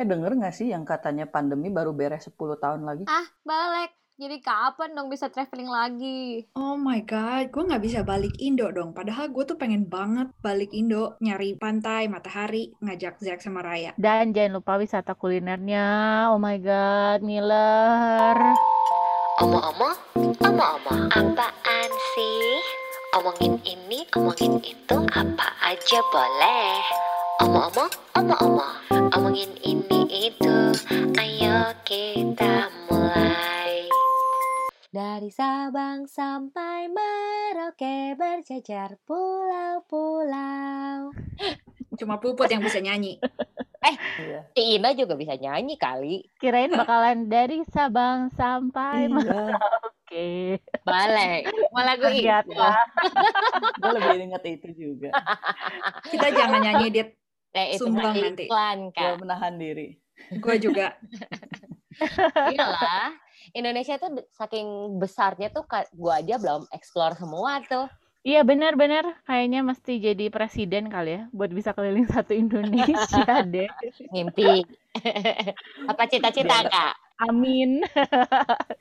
Eh denger nggak sih yang katanya pandemi baru beres 10 tahun lagi? Ah, balik. Jadi kapan dong bisa traveling lagi? Oh my god, gue nggak bisa balik Indo dong. Padahal gue tuh pengen banget balik Indo, nyari pantai, matahari, ngajak Zack sama Raya. Dan jangan lupa wisata kulinernya. Oh my god, Miller. Omong-omong, omong-omong, apaan sih? Omongin ini, omongin itu, apa aja boleh. Omong-omong, omong-omong, omongin ini itu, ayo kita mulai. Dari Sabang sampai Merauke berjajar pulau-pulau. Cuma Puput yang bisa nyanyi. Iya. Si Ina juga bisa nyanyi kali. Kirain bakalan dari Sabang sampai Iya. Merauke. Balik. Mau lagu itu. Ternyata. Gue lebih inget itu juga. Kita jangan nyanyi, Dit. Eh, itu Sumbang nanti. iklan, Gue Kak. menahan diri. Gue juga. Iyalah. Indonesia tuh saking besarnya tuh gua aja belum explore semua tuh. Iya benar-benar kayaknya mesti jadi presiden kali ya buat bisa keliling satu Indonesia deh. Mimpi. Apa cita-cita, Kak? Amin.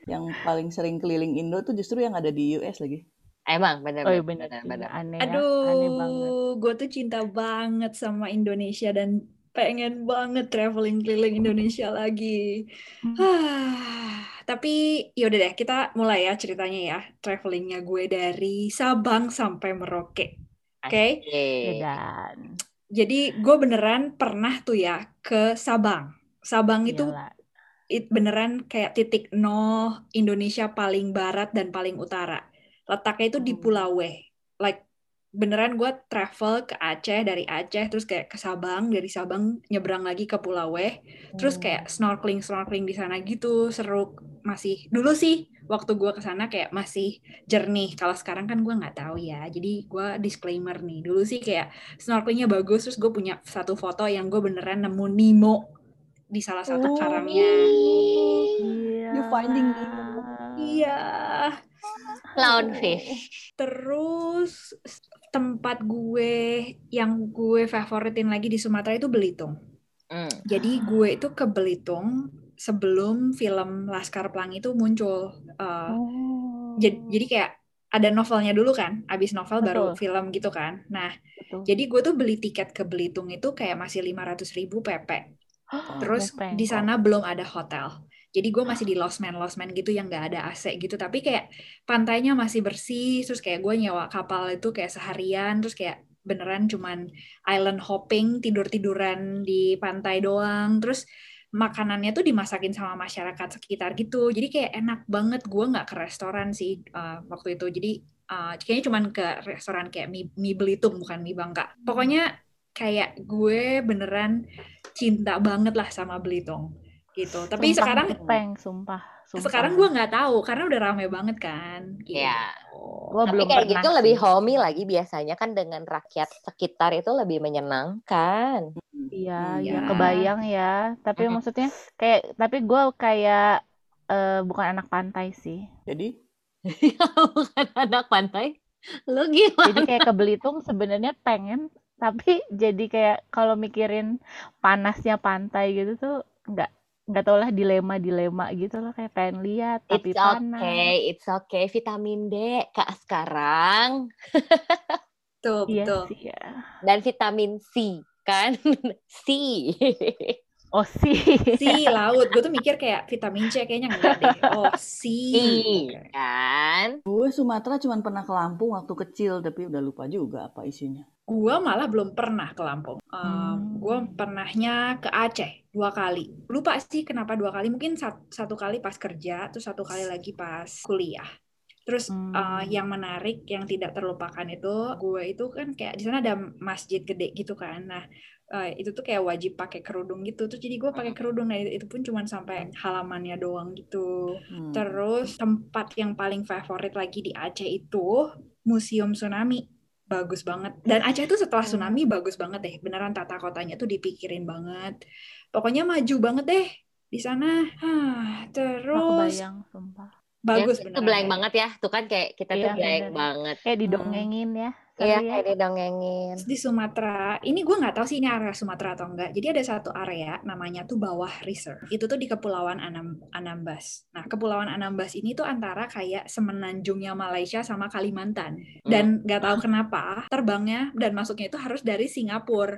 Yang paling sering keliling Indo tuh justru yang ada di US lagi. Emang bener Oh iya bener, benar bener, bener. Aneh ya. Aneh banget. Aduh, gue tuh cinta banget sama Indonesia dan pengen banget traveling keliling Indonesia lagi. Hmm. Tapi yaudah deh, kita mulai ya ceritanya ya. Travelingnya gue dari Sabang sampai Merauke. Oke, Ya Asik. dan jadi gue beneran pernah tuh ya ke Sabang. Sabang itu it beneran kayak titik nol Indonesia paling barat dan paling utara. Letaknya itu di Hmm. Pulau W. Like beneran gue travel ke Aceh dari Aceh terus kayak ke Sabang dari Sabang nyebrang lagi ke Pulau W terus Hmm. kayak snorkeling snorkeling di sana gitu seru masih dulu sih waktu gue ke sana kayak masih jernih kalau sekarang kan gue nggak tahu ya jadi gue disclaimer nih dulu sih kayak snorkelingnya bagus terus gue punya satu foto yang gue beneran nemu Nemo di salah satu Oh. karangnya Iya. You finding Nemo. iya Clownfish. terus tempat gue yang gue favoritin lagi di Sumatera itu Belitung Hmm. Jadi gue itu ke Belitung sebelum film Laskar Pelangi itu muncul. Uh, Oh. jadi, jadi kayak ada novelnya dulu kan, abis novel baru Betul. film gitu kan. Nah, Betul. jadi gue tuh beli tiket ke Belitung itu kayak masih 500 ribu PP. Terus di sana belum ada hotel. Jadi gue masih di losmen losmen gitu yang nggak ada AC gitu. Tapi kayak pantainya masih bersih. Terus kayak gue nyewa kapal itu kayak seharian. Terus kayak beneran cuman island hopping, tidur-tiduran di pantai doang. Terus makanannya tuh dimasakin sama masyarakat sekitar gitu. Jadi kayak enak banget. Gue nggak ke restoran sih uh, waktu itu. Jadi uh, kayaknya cuman ke restoran kayak mie, mie Belitung bukan mie Bangka. Pokoknya kayak gue beneran cinta banget lah sama Belitung gitu. Tapi Sumpah sekarang Mupeng, sumpah. sumpah. sekarang gue nggak tahu karena udah rame banget kan. Gitu. Iya. Gua Tapi belum kayak gitu lebih sih. homey lagi biasanya kan dengan rakyat sekitar itu lebih menyenangkan. Iya, Iya. ya kebayang ya. Tapi Mm-mm. maksudnya kayak tapi gue kayak eh, bukan anak pantai sih. Jadi Bukan anak pantai. Lu gimana? Jadi kayak ke Belitung sebenarnya pengen, tapi jadi kayak kalau mikirin panasnya pantai gitu tuh nggak nggak tau lah dilema dilema gitu loh kayak pengen lihat tapi It's panas. okay, it's okay. Vitamin D kak sekarang Tuh, Iya betul. sih ya. dan vitamin C kan C. Oh sih. Si laut, gue tuh mikir kayak vitamin C kayaknya enggak deh. Oh, si. Iya kan? gue Sumatera cuma pernah ke Lampung waktu kecil tapi udah lupa juga apa isinya. Gue malah belum pernah ke Lampung. Um, Hmm. Gue pernahnya ke Aceh dua kali. Lupa sih kenapa dua kali. Mungkin sat- satu kali pas kerja, terus satu kali lagi pas kuliah. Terus Hmm. uh, yang menarik, yang tidak terlupakan itu, gue itu kan kayak di sana ada masjid gede gitu kan. Nah, uh, itu tuh kayak wajib pakai kerudung gitu. Terus jadi gue pakai kerudung. Nah, itu, pun cuma sampai halamannya doang gitu. Hmm. Terus tempat yang paling favorit lagi di Aceh itu Museum Tsunami. Bagus banget. Dan Aceh itu setelah Hmm. tsunami bagus banget deh. Beneran tata kotanya tuh dipikirin banget. Pokoknya maju banget deh di sana. Hah, Nggak terus kebayang sumpah. Bagus Ya, itu blank banget ya. Tuh kan kayak kita tuh Iya, blank bener. banget. Kayak didongengin ya Iya, ya. kayak didongengin. Di Sumatera, ini gue nggak tahu sih ini area Sumatera atau enggak. Jadi ada satu area namanya tuh Bawah Reserve. Itu tuh di Kepulauan Anam Anambas. Nah, Kepulauan Anambas ini tuh antara kayak semenanjungnya Malaysia sama Kalimantan. Dan nggak tahu kenapa terbangnya dan masuknya itu harus dari Singapura.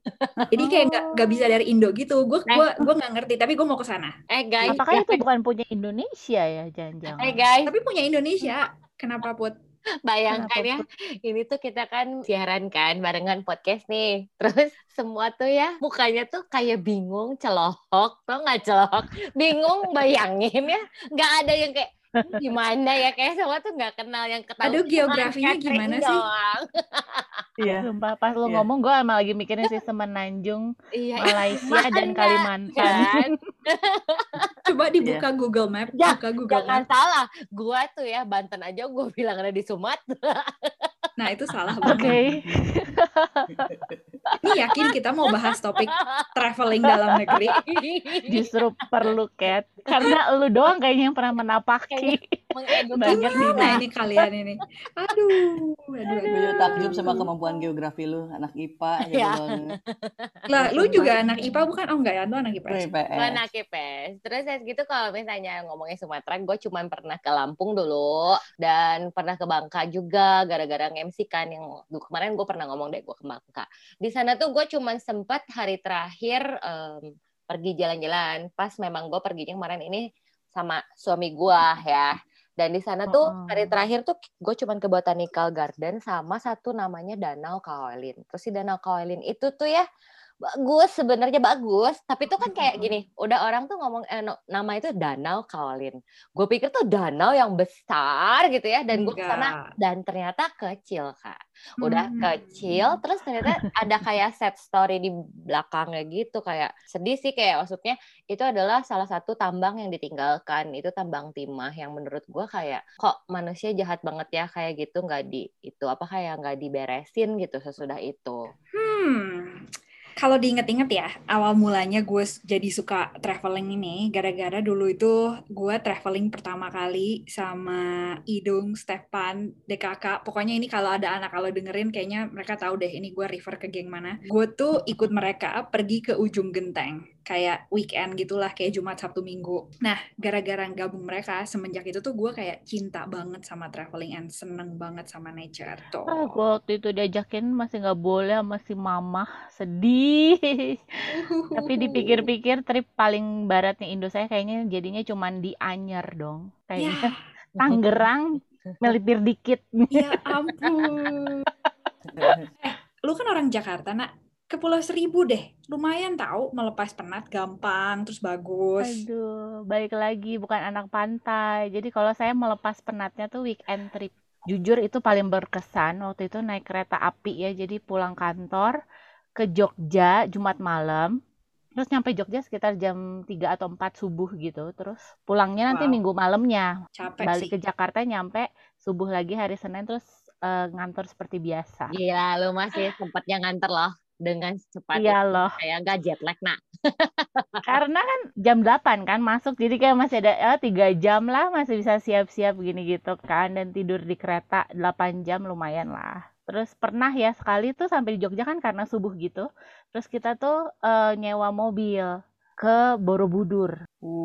Jadi kayak nggak nggak bisa dari Indo gitu. Gue gua gua nggak ngerti, tapi gue mau ke sana. Eh guys, Apakah itu bukan punya Indonesia ya jangan-jangan? eh guys, Tapi punya Indonesia. Kenapa put? bayangkan ya, ini tuh kita kan siaran kan barengan podcast nih. Terus semua tuh ya mukanya tuh kayak bingung, celohok, tau nggak celohok? Bingung bayangin ya, nggak ada yang kayak "Ini gimana ya kayak semua tuh nggak kenal yang ketahui. Aduh, geografinya gimana sih? doang. Iya. Sumpah pas lu Iya. ngomong gue emang lagi mikirin sih Semenanjung, Iya, Malaysia dan Kalimantan. kan? Coba dibuka Google Map, Ya, buka Google Jangan Map. salah, gua tuh ya Banten aja gua bilang ada di Sumatera. Nah, itu salah Oke. banget. Ini yakin kita mau bahas topik traveling dalam negeri? Justru perlu Cat karena lu doang kayaknya yang pernah menapaki. Banyak di Gimana ini kalian ini? Aduh, aduh, aduh. takjub sama kemampuan geografi lu, anak IPA banget. Lah, lu juga anak IPA bukan? Oh enggak ya, lu anak IPS. IPS. Anak IPS. Terus ya gitu kalau misalnya ngomongin Sumatera, gue cuman pernah ke Lampung dulu dan pernah ke Bangka juga gara-gara MC kan yang kemarin gue pernah ngomong deh gue ke Bangka. Di sana tuh gue cuman sempat hari terakhir em, pergi jalan-jalan. Pas memang gue perginya kemarin ini sama suami gue ya. Dan di sana tuh Oh. hari terakhir tuh gue cuman ke Botanical Garden sama satu namanya Danau Kaolin. Terus si Danau Kaolin itu tuh ya bagus sebenarnya bagus. Tapi tuh kan kayak gini udah orang tuh ngomong eh, no- nama itu danau Kaolin gue pikir tuh danau yang besar gitu ya dan gue ke sana dan ternyata kecil kak. Udah Hmm. kecil terus ternyata ada kayak set story di belakangnya gitu kayak sedih sih kayak maksudnya itu adalah salah satu tambang yang ditinggalkan. Itu tambang timah yang menurut gue kayak kok manusia jahat banget ya? Kayak gitu nggak di itu apa kayak nggak diberesin gitu sesudah itu. Hmm. Kalau diinget-inget ya, awal mulanya gue jadi suka traveling ini gara-gara dulu itu gue traveling pertama kali sama Idung, Stefan, DKK. Pokoknya ini kalau ada anak kalau dengerin kayaknya mereka tahu deh ini gue refer ke geng mana. Gue tuh ikut mereka pergi ke ujung genteng. Kayak weekend gitulah, kayak Jumat, Sabtu, Minggu. Nah, gara-gara gabung mereka, semenjak itu tuh gue kayak cinta banget sama traveling and seneng banget sama nature. Tuh. Ah, gua waktu itu diajakin masih nggak boleh sama si mama sedih tapi dipikir-pikir trip paling baratnya Indo saya kayaknya jadinya cuman di Anyer dong Ya, kayaknya Tangerang melipir dikit Ya ampun. eh, lu kan orang Jakarta, nak. Ke Pulau Seribu deh. Lumayan tahu melepas penat gampang, terus bagus. Aduh, balik lagi bukan anak pantai. Jadi kalau saya melepas penatnya tuh weekend trip. Jujur itu paling berkesan waktu itu naik kereta api ya. Jadi pulang kantor ke Jogja Jumat malam. Terus nyampe Jogja sekitar jam 3 atau 4 subuh gitu. Terus pulangnya nanti Wow. Minggu malamnya. Capek Balik sih. ke Jakarta nyampe subuh lagi hari Senin terus eh, ngantor seperti biasa. Gila, lu masih sempatnya nganter loh dengan cepat Iya loh. Kayak nggak jet lag, nak. Karena kan jam 8 kan masuk jadi kayak masih ada ya, 3 jam lah masih bisa siap-siap gini gitu kan dan tidur di kereta 8 jam lumayan lah. Terus pernah ya sekali tuh sampai di Jogja kan karena subuh gitu. Terus kita tuh eh, nyewa mobil ke Borobudur.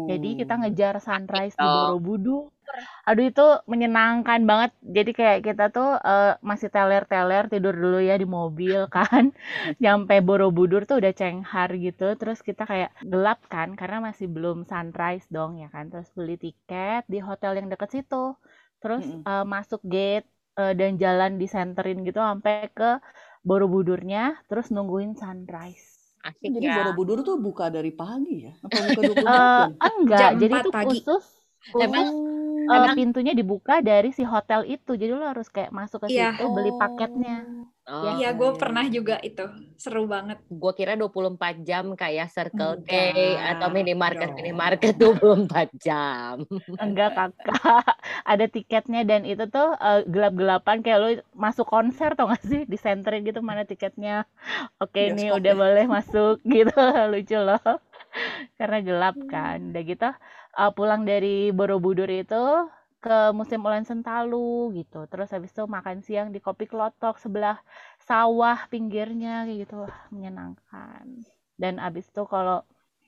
Jadi kita Uh. ngejar sunrise di dong. Borobudur. Aduh itu menyenangkan banget. Jadi kayak kita tuh eh, masih teler-teler tidur dulu ya di mobil kan. Nyampe Borobudur tuh udah cenghar gitu. Terus kita kayak gelap kan karena masih belum sunrise dong ya kan. Terus beli tiket di hotel yang deket situ. Terus Mm-mm. eh, masuk gate eh, dan jalan disenterin gitu sampai ke Borobudurnya. Terus nungguin sunrise. Asik Jadi ya. Borobudur tuh buka dari pagi ya? Apa buka 24 Eh jam? enggak, Jam jadi 4 itu pagi. khusus Emang khusus Oh. Eh, emang pintunya dibuka dari si hotel itu. Jadi lo harus kayak masuk ke Iya. situ beli paketnya. Oh, Iya, gue pernah juga itu. Seru banget. gua kira 24 jam kayak Circle K atau minimarket dong. minimarket 24 jam. Enggak kakak, ada tiketnya dan itu tuh eh, gelap-gelapan kayak lo masuk konser tau gak sih? Disenterin gitu mana tiketnya. Oke ini Bioskop udah ya? boleh masuk gitu, lucu loh. Karena gelap kan. Udah gitu eh, pulang dari Borobudur itu ke Museum Ulen Sentalu gitu. Terus habis itu makan siang di Kopi Klotok sebelah sawah pinggirnya kayak gitu. Wah, menyenangkan. Dan habis itu kalau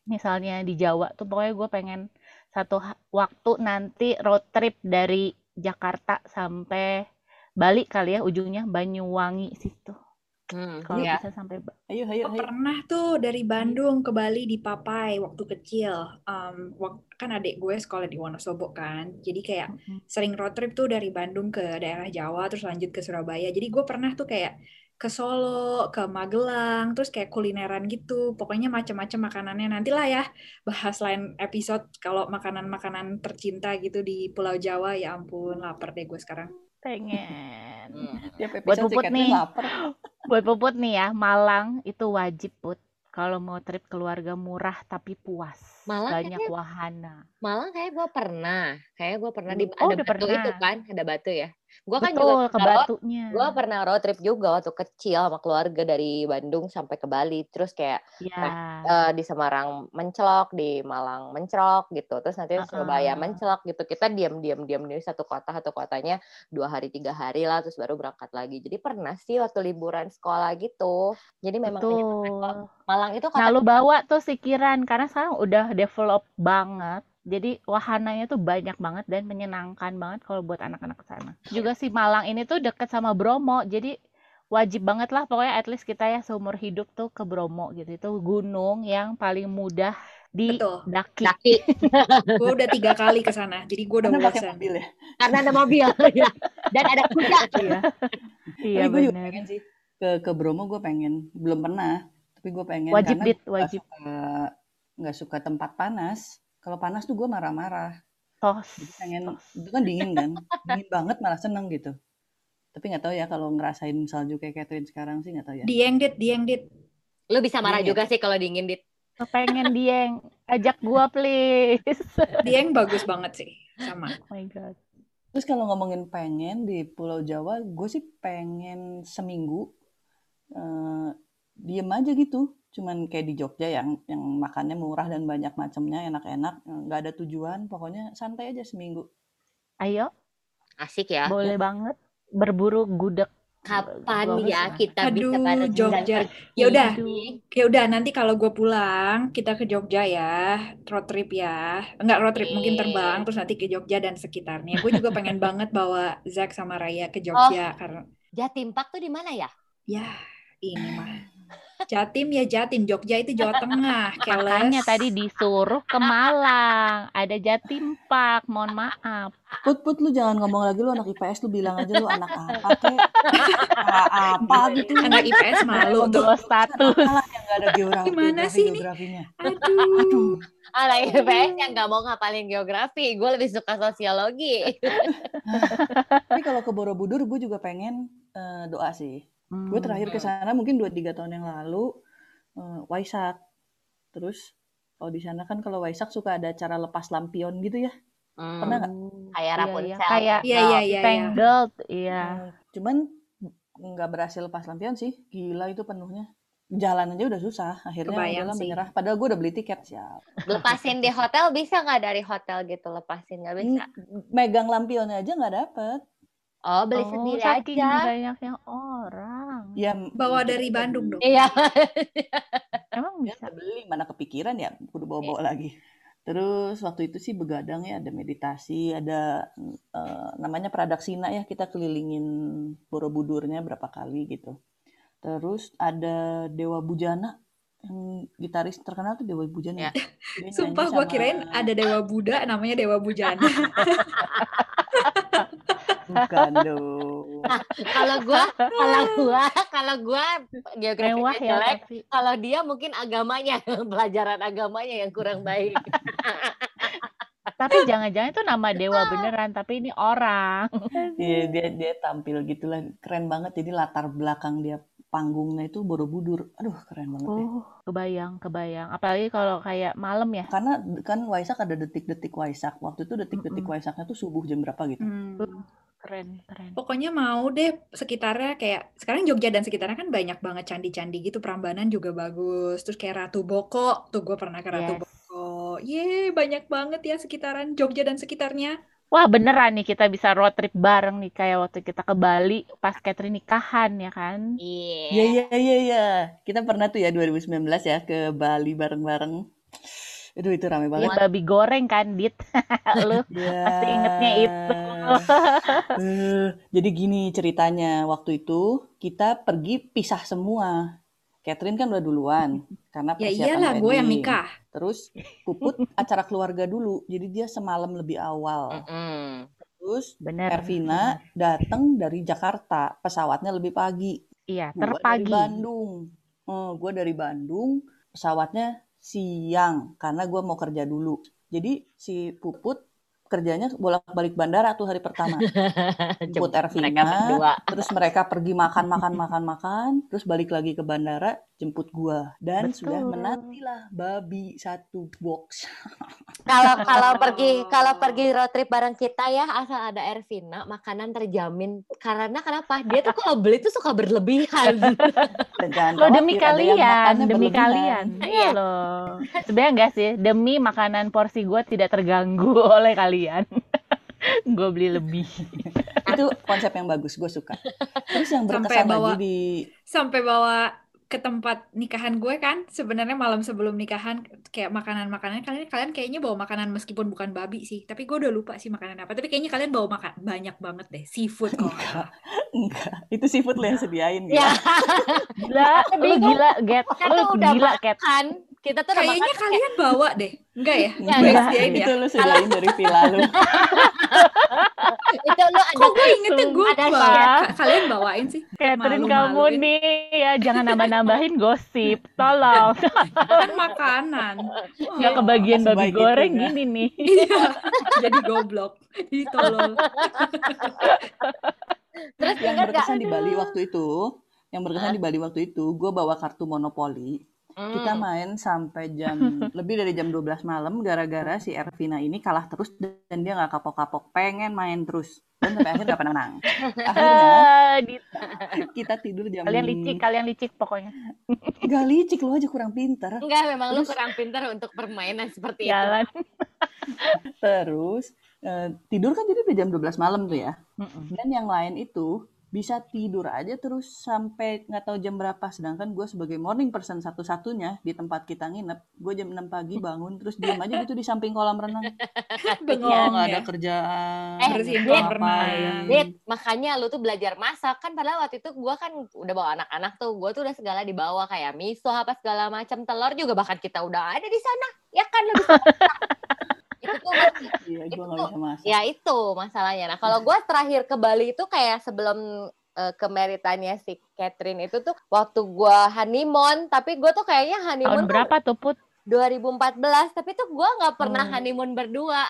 misalnya di Jawa tuh pokoknya gue pengen satu waktu nanti road trip dari Jakarta sampai Bali kali ya ujungnya Banyuwangi situ. Hmm, Kalau ya. bisa sampai Ayo, ayo, ayo. Pernah tuh dari Bandung ke Bali di Papai waktu kecil. Um, kan adik gue sekolah di Wonosobo kan. Jadi kayak Mm-mm. sering road trip tuh dari Bandung ke daerah Jawa terus lanjut ke Surabaya. Jadi gue pernah tuh kayak ke Solo, ke Magelang, terus kayak kulineran gitu. Pokoknya macam-macam makanannya. Nantilah ya bahas lain episode kalau makanan-makanan tercinta gitu di Pulau Jawa. Ya ampun, lapar deh gue sekarang. Pengen. Hmm. Tiap Buat Puput nih. lapar. Buat Puput nih ya, Malang itu wajib Put. Kalau mau trip keluarga murah tapi puas. Malang Banyak wahana. Malang kayak gue pernah, kayak gue pernah di Oh, ada udah batu itu pernah. kan, ada batu ya. Gue kan Betul, juga ke Batunya. gue pernah road trip juga waktu kecil sama keluarga dari Bandung sampai ke Bali. Terus kayak Ya. eh, di Semarang mencelok, di Malang mencelok gitu. Terus nanti Surabaya Uh-uh. mencelok gitu. Kita diam-diam diam di satu kota, satu kotanya dua hari tiga hari lah, terus baru berangkat lagi. Jadi pernah sih waktu liburan sekolah gitu. Jadi memang. Malang itu Nah, kota lu bawa tuh pikiran karena sekarang udah develop banget. Jadi wahananya tuh banyak banget dan menyenangkan banget kalau buat anak-anak ke sana. Juga si Malang ini tuh deket sama Bromo. Jadi wajib banget lah pokoknya at least kita ya seumur hidup tuh ke Bromo gitu. Itu gunung yang paling mudah Betul. didaki. daki Gue udah tiga kali ke sana. Jadi gue udah pakai bosan. mobil ya. karena ada mobil ya. dan ada kuda. Iya. Iya gue juga pengen sih ke ke Bromo gue pengen. Belum pernah, tapi gue pengen Wajib karena dit, gue nggak wajib. suka nggak suka tempat panas. Kalau panas tuh gue marah-marah. Tos. Jadi pengen tos. itu kan dingin kan, dingin banget malah seneng gitu. Tapi nggak tahu ya kalau ngerasain salju kayak Catherine sekarang sih nggak tahu ya. Dieng dit, dieng dit. Lu bisa marah Iya. juga sih kalau dingin dit. Pengen dieng. Ajak gua please. Dieng bagus banget sih. Sama. Oh my god. Terus kalau ngomongin pengen di Pulau Jawa, gue sih pengen seminggu eh, diem aja gitu. Cuman kayak di Jogja yang yang makannya murah dan banyak macamnya, enak-enak, eh, nggak ada tujuan, pokoknya santai aja seminggu. Ayo, Asik ya. boleh banget berburu gudeg. Kapan Gua ya bisa. kita bisa Aduh, bareng Jogja. dan Ya udah, pergi? ya udah nanti kalau gue pulang kita ke Jogja ya, road trip ya. Enggak road trip, mungkin terbang terus nanti ke Jogja dan sekitarnya. Gue juga pengen banget bawa Zack sama Raya ke Jogja karena Jatim Park tuh di mana ya? ya ini mah Jatim ya Jatim, Jogja itu Jawa Tengah, Makanya keles. tadi disuruh ke Malang. Ada Jatim Park, mohon maaf. Put, put, lu jangan ngomong lagi lu anak IPS, lu bilang aja lu anak apa kek, apa gitu. Anak IPS malu tuh. Status. Yang nggak ada geografi, Gimana sih ini? geografinya. Aduh. Aduh, Ala IPS yang nggak mau ngapalin geografi. Gue lebih suka sosiologi. tapi kalau ke Borobudur gue juga pengen eh, doa sih. Gue terakhir ke sana mungkin 2-3 tahun yang lalu eh, Waisak. Terus kalau di sana kan kalau Waisak suka ada acara lepas lampion gitu ya. Hmm, Pernah nggak? Kayak Iya, Rapunzel. iya. Kayak Iya, iya, iya, iya. Tangled, iya. Eh, cuman nggak berhasil lepas lampion sih. Gila itu penuhnya. Jalan aja udah susah. Akhirnya Kebayang udahlah sih. menyerah. Padahal gue udah beli tiket siap. Lepasin di hotel bisa nggak dari hotel gitu lepasin nggak bisa? Megang lampionnya aja nggak dapet. Oh beli Oh, sendiri saking aja. banyaknya orang. Ya Bawa dari Bandung dong. Iya. Emang Ya bisa? beli mana kepikiran ya udah bawa-bawa lagi. Terus waktu itu sih begadang ya ada meditasi, ada eh, namanya Pradaksina ya kita kelilingin Borobudurnya berapa kali gitu. Terus ada Dewa Bujana yang gitaris terkenal tuh Dewa Bujana. Ya. Sumpah gue sama- kirain ada Dewa Buddha namanya Dewa Bujana. bukan dong. Kalau gua, kalau gua, kalau gua geografi Mewah ya jelek. tapi. Kalau dia mungkin agamanya, pelajaran agamanya yang kurang baik. Tapi jangan-jangan itu nama dewa beneran, tapi ini orang. Iya dia dia tampil gitulah keren banget. Jadi latar belakang dia panggungnya itu Borobudur. Aduh keren banget ya. Oh, kebayang, kebayang. Apalagi kalau kayak malam ya. Karena kan Waisak ada detik-detik Waisak. Waktu itu detik-detik Mm-mm. Waisaknya tuh subuh jam berapa gitu. Hmm. Keren, keren. Pokoknya mau deh sekitarnya kayak sekarang Jogja dan sekitarnya kan banyak banget candi-candi gitu Prambanan juga bagus terus kayak Ratu Boko tuh gue pernah ke Ratu Yes. Boko ye banyak banget ya sekitaran Jogja dan sekitarnya Wah beneran nih kita bisa road trip bareng nih kayak waktu kita ke Bali pas Catherine nikahan ya kan? Iya. Iya iya iya iya. Kita pernah tuh ya 2019 ya ke Bali bareng-bareng. Aduh itu rame banget. babi goreng kan, Dit? Lu Ya. pasti ingetnya itu. Eh, jadi gini ceritanya, waktu itu kita pergi pisah semua. Catherine kan udah duluan karena Ya persiapan iyalah gue yang nikah. Terus Puput acara keluarga dulu, jadi dia semalam lebih awal. Mm-mm. Terus Bener. Ervina datang dari Jakarta, pesawatnya lebih pagi. Iya, Gua dari terpagi. Bandung. Eh, gue dari Bandung, pesawatnya siang karena gue mau kerja dulu. Jadi si Puput kerjanya bolak-balik bandara tuh hari pertama. Jemput mereka Ervina, berdua. terus mereka pergi makan makan makan makan, terus balik lagi ke bandara jemput gua dan sudah Betul. menantilah babi satu box. Kalau kalau pergi kalau pergi road trip bareng kita ya asal ada Ervina makanan terjamin karena kenapa dia tuh kalau beli tuh suka berlebihan. Lo demi kalian, demi berlebihan. kalian. Iya. Iya loh. Sebenarnya enggak sih, demi makanan porsi gue tidak terganggu oleh kalian. gue beli lebih. Itu konsep yang bagus, gue suka. Terus yang Sampai berkesan bawa- lagi di Sampai bawa ke tempat nikahan gue kan sebenarnya malam sebelum nikahan kayak makanan-makanan kalian kalian kayaknya bawa makanan meskipun bukan babi sih tapi gue udah lupa sih makanan apa tapi kayaknya kalian bawa makan banyak banget deh seafood salah. enggak, itu seafood lo yang sediain ya Gila, lu gila, Get. Kita Lu tuh udah gila, Cat. kan kita tuh kayaknya makan kayak- kalian bawa deh enggak ya Enggak, enggak. ya itu lo sediain dari villa lu. itu lu ada kok gue ingetnya gue Ada. Ka- kalian bawain sih Catherine kamu nih ya jangan nambah-nambahin gosip. Tolong. kan makanan Nggak kebagian Nggak babi goreng nggak? gini nih. iya jadi goblok jadi tolol terus yang gak berkesan di Bali waktu itu, yang berkesan di Bali waktu itu, gue bawa kartu monopoli. Kita Hmm. main sampai jam lebih dari jam 12 malam gara-gara si Ervina ini kalah terus dan dia nggak kapok-kapok, pengen main terus. Dan sampai akhir nggak pernah menang. Akhirnya di- kita tidur jam kalian licik, kalian licik pokoknya. Gak licik lu aja kurang pintar. enggak memang lu Terus- kurang pintar untuk permainan seperti itu Jalan. Terus eh, tidur kan jadi udah jam 12 malam tuh ya. Mm-mm. Dan yang lain itu bisa tidur aja terus sampai nggak tahu jam berapa. Sedangkan gue sebagai morning person satu-satunya di tempat kita nginep, gue jam 6 pagi bangun terus diam aja gitu di samping kolam renang. bengong Oh, nggak ada ya kerjaan. Eh, bersihin kolam renang. Dit, makanya lu tuh belajar masak kan padahal waktu itu gua kan udah bawa anak-anak tuh gua tuh udah segala dibawa kayak miso apa segala macam telur juga bahkan kita udah ada di sana ya kan lu bisa. itu masih- Iya, gue Itu nggak tuh- bisa masak. ya itu masalahnya nah kalau gua terakhir ke Bali itu kayak sebelum eh, kemeritannya si Catherine itu tuh waktu gua honeymoon tapi gua tuh kayaknya Tahun honeymoon tuh berapa tuh, Put? 2014 tapi tuh gua nggak pernah Oh. honeymoon berdua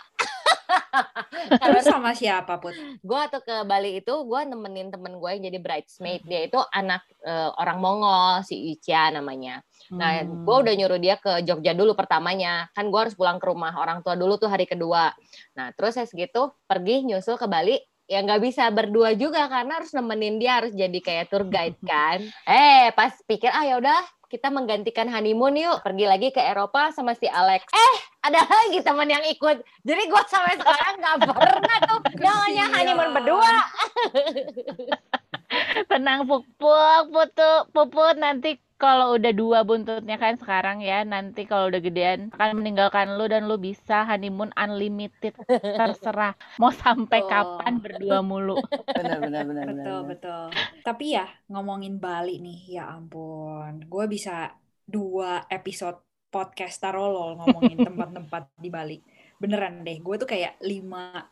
terus sama siapa put? gue tuh ke Bali itu gue nemenin temen gue yang jadi bridesmaid. Dia itu anak eh, orang Mongol si Icia namanya. Nah Hmm. gue udah nyuruh dia ke Jogja dulu pertamanya. Kan gue harus pulang ke rumah orang tua dulu tuh hari kedua. Nah terus saya segitu pergi nyusul ke Bali. Ya nggak bisa berdua juga karena harus nemenin dia harus jadi kayak tour guide kan. Eh pas pikir ah ya udah kita menggantikan honeymoon yuk. Pergi lagi ke Eropa sama si Alex. Eh ada lagi teman yang ikut. Jadi gue sampai sekarang nggak pernah tuh namanya honeymoon berdua. Tenang, Pupuk, Putu, Puput nanti kalau udah dua buntutnya kan sekarang ya, nanti kalau udah gedean akan meninggalkan lu dan lu bisa honeymoon unlimited, terserah. Mau sampai Betul. kapan berdua mulu. Benar, benar, benar, benar. betul benar. betul tapi ya ngomongin Bali nih ya ampun gue bisa dua episode podcast tarolol ngomongin tempat-tempat di Bali beneran deh gue tuh kayak lima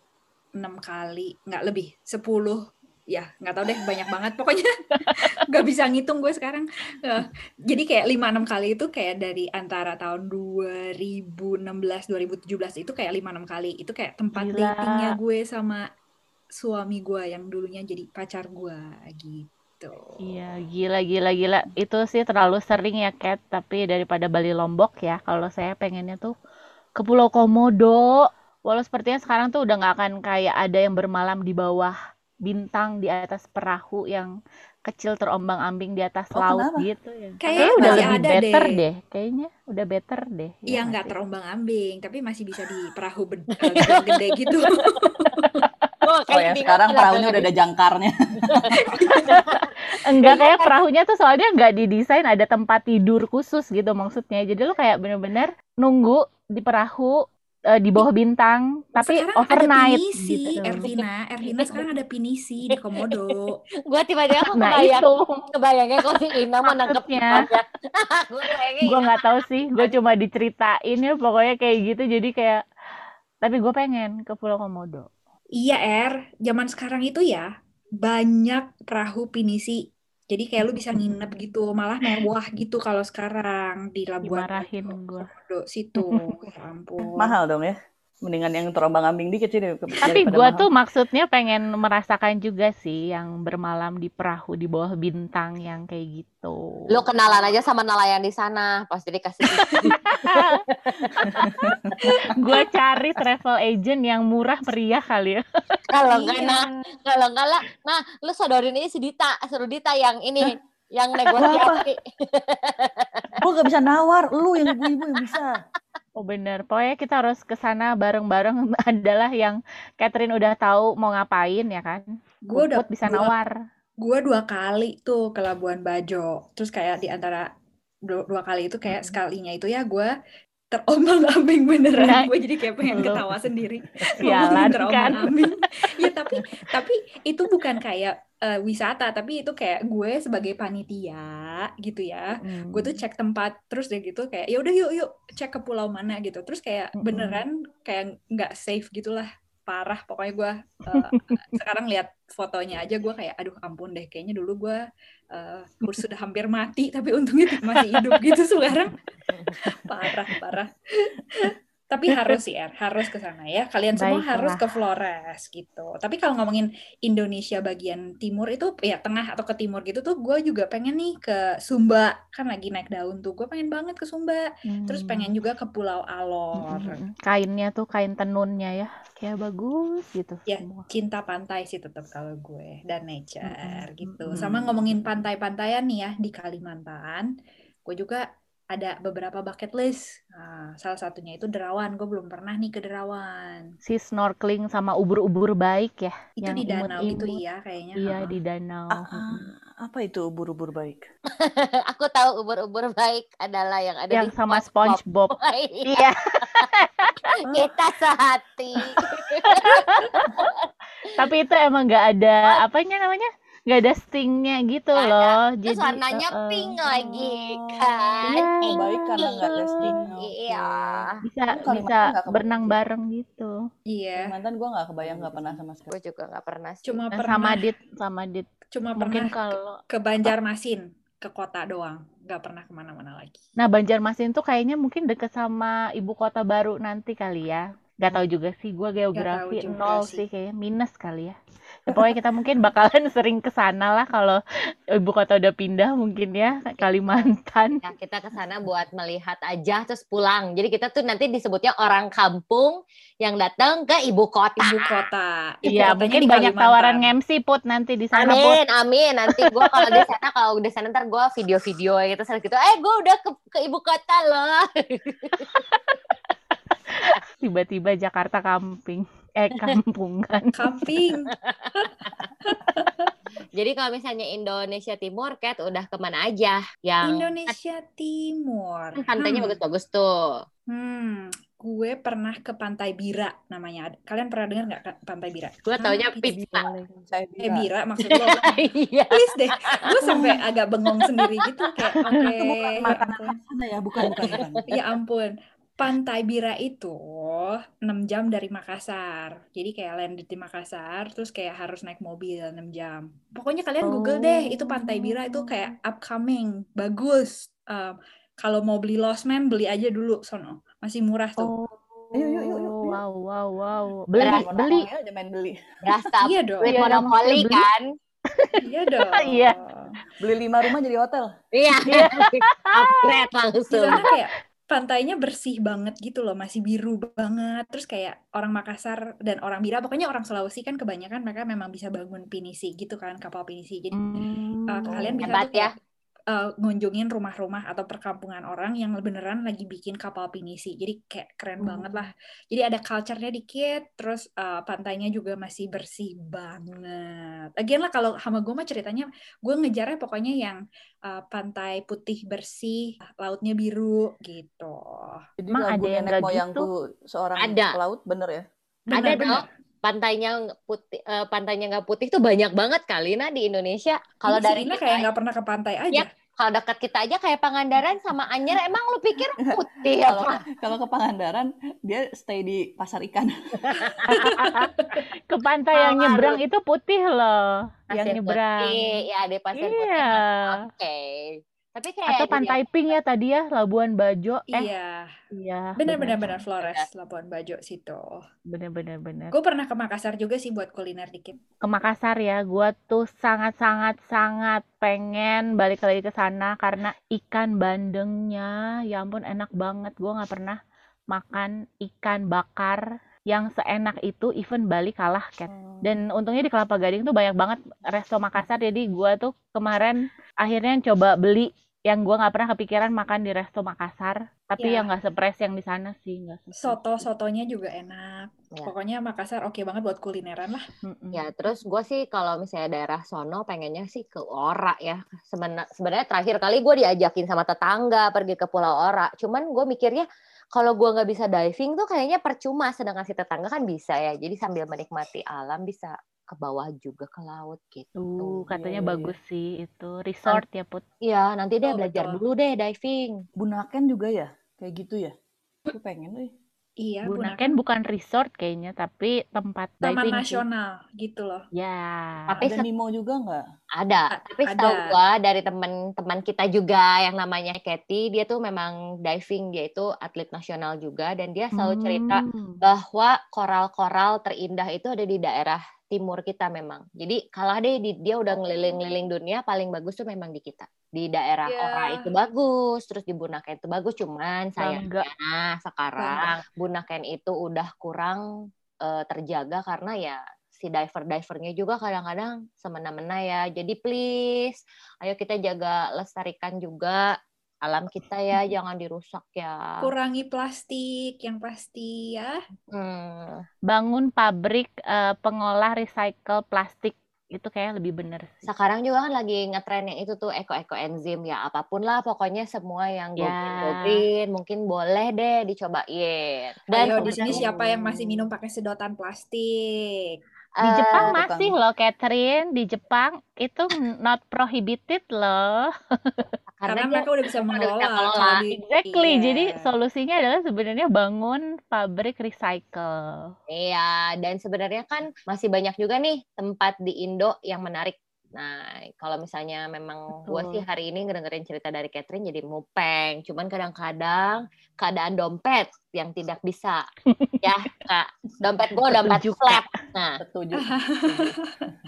enam kali nggak lebih sepuluh ya nggak tahu deh banyak banget pokoknya nggak bisa ngitung gue sekarang Eh, jadi kayak lima enam kali itu kayak dari antara tahun 2016 2017 itu kayak lima enam kali itu kayak tempat Gila. datingnya gue sama suami gue yang dulunya jadi pacar gue gitu Iya, gila, gila, gila. Itu sih terlalu sering ya, Kat. Tapi daripada Bali Lombok ya, kalau saya pengennya tuh ke Pulau Komodo. Walau sepertinya sekarang tuh udah nggak akan kayak ada yang bermalam di bawah bintang di atas perahu yang kecil terombang-ambing di atas Oh, laut kenapa? gitu ya. Kayaknya udah lebih ada better deh. deh. Kayaknya udah better deh. Iya Ya nggak nggak sih? terombang-ambing, tapi masih bisa di perahu eh, gede gitu. Oh kayak ya, sekarang perahunya udah ada jangkarnya. Enggak Iya kayak kan? perahunya tuh soalnya nggak didesain ada tempat tidur khusus gitu maksudnya. Jadi lu kayak bener-bener nunggu di perahu eh, di bawah bintang tapi Sekarang ada overnight pinisi, gitu. Ervina. Ervina sekarang ada pinisi di Komodo. Gue tiba-tiba aku Nah kebayang, itu kebayangnya kok si Ina mau nangkep Maksudnya. ikannya. Gue nggak tahu sih. Gue cuma diceritain ya pokoknya kayak gitu. Jadi kayak tapi gue pengen ke Pulau Komodo. Iya, Er. Zaman sekarang itu ya banyak perahu pinisi. Jadi kayak lu bisa nginep gitu, malah mewah gitu kalau sekarang di Labuan Dimarahin Bajo, gue. Situ. Ya ampun. Mahal dong ya. Mendingan yang terombang-ambing dikit sih Tapi gue tuh maksudnya pengen merasakan juga sih yang bermalam di perahu di bawah bintang yang kayak gitu. Lu kenalan aja sama nelayan di sana, pasti dikasih izin. gue cari travel agent yang murah meriah kali ya. Kalau enggak Iya. nah, kalau enggak lah, nah lu sodorin ini si Dita, suruh Dita yang ini, yang negosiasi. Gue gak bisa nawar, lu yang ibu-ibu yang bisa. Oh bener, pokoknya kita harus ke sana bareng-bareng adalah yang Catherine udah tahu mau ngapain ya kan. Gue udah bisa dua, nawar. gue dua kali tuh ke Labuan Bajo. Terus kayak di antara dua, dua kali itu kayak Mm. sekalinya itu ya gue terombang-ambing beneran. Nah, Gue jadi kayak pengen ketawa sendiri. Sialan kan. terombang-ambing. ya tapi tapi itu bukan kayak eh, wisata, tapi itu kayak gue sebagai panitia gitu ya. Hmm. gue tuh cek tempat terus deh gitu kayak ya udah yuk yuk cek ke pulau mana gitu terus kayak Mm-mm. beneran kayak nggak safe gitulah parah pokoknya gue eh, sekarang lihat fotonya aja gue kayak aduh ampun deh kayaknya dulu gue eh, sudah hampir mati tapi untungnya masih hidup gitu sekarang parah parah tapi harus sih Er, harus ke sana ya kalian semua harus Baiklah. ke Flores gitu tapi kalau ngomongin Indonesia bagian timur itu ya tengah atau ke timur gitu tuh gue juga pengen nih ke Sumba kan lagi naik daun tuh gue pengen banget ke Sumba terus Hmm. pengen juga ke Pulau Alor Mm-mm. Kainnya tuh kain tenunnya ya, kayak bagus gitu Ya, semua. cinta pantai sih tetap kalau gue dan nature Mm-mm, gitu mm-mm. sama ngomongin pantai-pantaian nih ya di Kalimantan gue juga ada beberapa bucket list nah, salah satunya itu Derawan gue belum pernah nih ke Derawan Si snorkeling sama ubur-ubur baik ya, itu yang di danau gitu imut-imut. iya kayaknya Iya di danau. Ah, Mm-mm. ah, apa itu ubur-ubur baik? Aku tahu ubur-ubur baik adalah yang ada Yang di sama SpongeBob. SpongeBob. Iya, Iya. Kita sehati. Tapi itu emang nggak ada apanya namanya? Nggak ada stingnya gitu Nggak ada. loh. Terus Jadi warnanya uh-uh. pink lagi Oh. kan. Iya. Baik karena nggak ada sting. Oke. Iya. bisa Aku bisa nggak berenang bareng gitu. iya Kalimantan gue gak kebayang gak pernah sama sekali. Gue juga nggak pernah sih. cuma Nah, pernah sama Dit, sama Dit. cuma Mungkin pernah kalau ke Banjarmasin ke kota doang nggak pernah ke mana-mana lagi Nah, Banjarmasin tuh kayaknya mungkin deket sama ibu kota baru nanti kali ya. Gak tahu juga sih, gua geografi juga nol sih. sih kayaknya, minus kali ya. Ya, pokoknya kita mungkin bakalan sering ke sana lah kalau ibu kota udah pindah mungkin ya Kalimantan. Ya, kita ke sana buat melihat aja terus pulang. Jadi kita tuh nanti disebutnya orang kampung yang datang ke ibu kota. ibu kota Iya, mungkin di banyak Kalimantan. tawaran MC put nanti di sana put. Amin, amin. Nanti gue kalau di sana, kalau di sana ntar gue video-video gitu, gitu. Eh, gue udah ke, ke ibu kota loh. Tiba-tiba Jakarta camping. Eh, kampungan. camping Jadi kalau misalnya Indonesia Timur, Kat udah ke mana aja? Yang Indonesia Timur kan pantainya Hmm. bagus-bagus tuh. Hmm, gue pernah ke Pantai Bira namanya. Kalian pernah dengar nggak Pantai Bira? Gue taunya Ah, pizza. Saya Eh. Bira maksud lo? Iya. Please deh, gue sampai agak bengong sendiri gitu kayak oke, Itu bukan makanan ya, bukan, bukan, bukan. ya ampun. Pantai Bira itu 6 jam dari Makassar. Jadi kayak landed di Makassar, terus kayak harus naik mobil 6 jam. Pokoknya kalian Google deh, itu Pantai Bira itu kayak upcoming, bagus. Um, kalau mau beli Lost Man, beli aja dulu sono. Masih murah tuh. Oh. Yuk, yuk, yuk, yuk, yuk. Wow, wow, wow. Beli, Berat, Mau beli. ya, aja main beli. Berasa Iya dong. duit Iya, monopoli beli. kan? Iya dong. Iya. Beli lima rumah jadi hotel. Iya. Upgrade Di langsung. sana kayak pantainya bersih banget gitu loh, masih biru banget. Terus kayak orang Makassar dan orang Bira, pokoknya orang Sulawesi kan kebanyakan mereka memang bisa bangun pinisi gitu kan, kapal pinisi. Jadi Hmm. uh, kalian bisa Hebat tuh ya. Uh, ngunjungin rumah-rumah atau perkampungan orang yang beneran lagi bikin kapal pinisi. Jadi kayak keren Hmm. banget lah. Jadi ada culture-nya dikit, terus uh, pantainya juga masih bersih banget. Lagian lah kalau sama gue mah ceritanya, gue ngejarnya pokoknya yang uh, pantai putih bersih, lautnya biru gitu. Jadi Emang lagu ada yang nenek nggak gitu? moyangku seorang Ada. pelaut bener ya? Ada Benar, dong. Pantainya nggak putih, eh, pantainya nggak putih tuh banyak banget kali nah di Indonesia. Kalau si dari kita, kayak nggak pernah ke pantai aja. Yap. kalau dekat kita aja kayak Pangandaran sama Anyer, emang lu pikir putih Kalau apa? kalau ke Pangandaran dia stay di pasar ikan. Ke pantai yang nyebrang itu putih loh. yang nyebrang. putih, ya pasir putih. Iya. Oke. Tapi kayak Atau pantai pink ya tadi ya, Labuan Bajo. Eh, Iya, iya. benar-benar benar. benar Flores, Labuan Bajo situ. Bener-bener bener. Gue pernah ke Makassar juga sih buat kuliner dikit. Ke Makassar ya, gua tuh sangat-sangat sangat pengen balik lagi ke sana karena ikan bandengnya, ya ampun enak banget. Gua nggak pernah makan ikan bakar yang seenak itu, even Bali kalah, Kat. Dan untungnya di Kelapa Gading tuh banyak banget resto Makassar, jadi gua tuh kemarin akhirnya coba beli yang gua nggak pernah kepikiran makan di resto Makassar, tapi Ya. yang nggak sepres yang di sana sih, nggak sepres. Soto-sotonya juga enak. Ya. Pokoknya Makassar oke banget buat kulineran lah. Ya, terus gue sih kalau misalnya daerah sono pengennya sih ke Ora ya. Sebena- Sebenarnya terakhir kali gue diajakin sama tetangga pergi ke Pulau Ora. Cuman gue mikirnya kalau gue nggak bisa diving tuh kayaknya percuma. Sedangkan si tetangga kan bisa ya. Jadi sambil menikmati alam bisa ke bawah juga ke laut gitu. Tuh, katanya Iya, iya, bagus sih itu resort ya Put. Iya, nanti deh Betul, belajar betul. dulu deh diving. Bunaken juga ya? Kayak gitu ya? Aku pengen deh. Iya, Bunaken bukan resort kayaknya, tapi tempat Taman diving sih. nasional gitu loh. Ya. Tapi Ada Nemo juga nggak? Ada, A- tapi setahu ada. gua dari teman-teman kita juga yang namanya Kathy, dia tuh memang diving, dia itu atlet nasional juga dan dia selalu cerita Hmm. bahwa koral-koral terindah itu ada di daerah timur kita memang. Jadi kalah deh di- dia udah ngeliling-ngeliling dunia paling bagus tuh memang di kita. Di daerah Ya. Ora itu bagus, terus di Bunaken itu bagus, cuman Bangga. sayangnya sekarang Bunaken itu udah kurang eh, terjaga karena ya si diver-divernya juga kadang-kadang semena-mena ya. Jadi please, ayo kita jaga lestarikan juga alam kita ya, jangan dirusak ya. Kurangi plastik yang pasti ya. Hmm. Bangun pabrik eh, pengolah recycle plastik itu kayak lebih bener sih. Sekarang juga kan lagi ngetren yang itu tuh eko-eko enzim ya, apa pun lah pokoknya semua yang go Ya. green, go green mungkin boleh deh dicobain. Dan Ayo di sini siapa yang masih minum pakai sedotan plastik? Di Jepang tukang- masih loh, Catherine. Di Jepang itu not prohibited loh. Karena, dia- mereka udah bisa udah bisa mengelola. di- Exactly. Iya. Jadi solusinya adalah sebenarnya bangun pabrik recycle. Iya, dan sebenarnya kan masih banyak juga nih tempat di Indo yang menarik. Nah, kalau misalnya memang gue sih hari ini ngedengerin cerita dari Catherine jadi mupeng. Cuman kadang-kadang keadaan dompet yang tidak bisa. ya, Kak. Dompet gue dompet Setuju, flat. Nah, Setuju.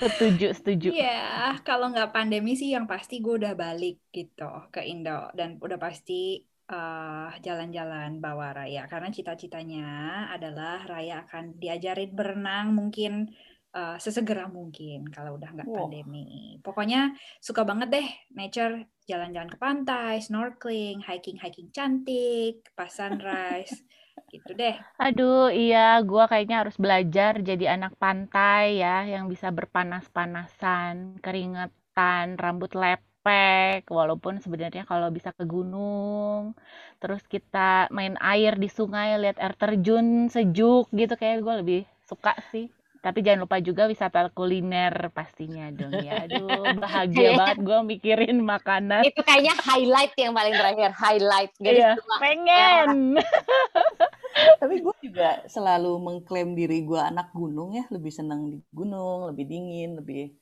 Setuju, setuju. Iya, kalau nggak pandemi sih yang pasti gue udah balik gitu ke Indo dan udah pasti eh, jalan-jalan bawa Raya karena cita-citanya adalah Raya akan diajarin berenang mungkin eh, sesegera mungkin kalau udah nggak Wah. pandemi. Pokoknya suka banget deh nature, jalan-jalan ke pantai, snorkeling, hiking-hiking cantik, pas sunrise, gitu deh. Aduh, iya, gua kayaknya harus belajar jadi anak pantai ya, yang bisa berpanas-panasan, keringetan, rambut lepek, walaupun sebenarnya kalau bisa ke gunung, terus kita main air di sungai, lihat air terjun sejuk gitu, kayak gue lebih suka sih. Tapi jangan lupa juga wisata kuliner pastinya dong ya. Aduh, bahagia Kayaknya- banget gue mikirin makanan. itu kayaknya highlight yang paling terakhir. Highlight. Garis Iya, pengen. Tapi gue juga selalu mengklaim diri gue anak gunung ya, lebih senang di gunung, lebih dingin, lebih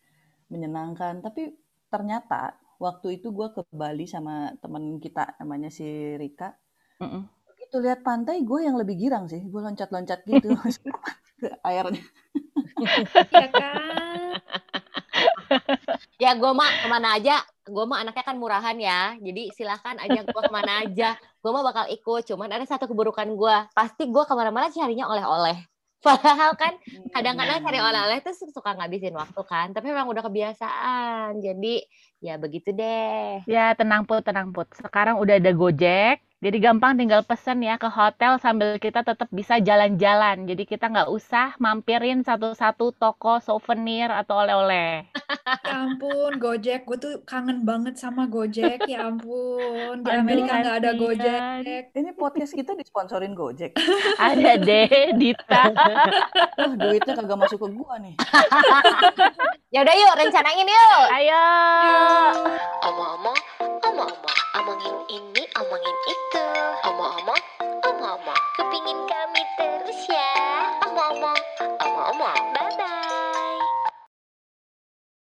menyenangkan. Tapi ternyata waktu itu gue ke Bali sama teman kita namanya si Rika. Mm-mm. Begitu lihat pantai, gue yang lebih girang sih. Gue loncat-loncat gitu ke airnya. Iya kan? Ya gue mah ke mana aja gue mah anaknya kan murahan ya, jadi silahkan ajak gue ke mana aja, gue mah bakal ikut. Cuman ada satu keburukan gue, pasti gue ke mana-mana carinya oleh-oleh. Padahal kan kadang-kadang cari oleh-oleh tuh suka ngabisin waktu kan, tapi memang udah kebiasaan. Jadi ya begitu deh. Ya, tenang put, tenang put. Sekarang udah ada Gojek, jadi gampang tinggal pesen ya ke hotel sambil kita tetap bisa jalan-jalan. Jadi kita nggak usah mampirin satu-satu toko souvenir atau oleh-oleh. Ya ampun, Gojek. Gue tuh kangen banget sama Gojek. Ya ampun, di Aduh, Amerika nggak ada. Gojek. Ini podcast kita disponsorin Gojek. Ada deh, Dita. Wah, duitnya kagak masuk ke gua nih. Ya udah yuk rencanain yuk. Ayo. Omong-omong, Omong-omong, omongin ini, omongin itu. Omong-omong, omong-omong, kepingin kami terus ya. Omong-omong, omong-omong, bye-bye.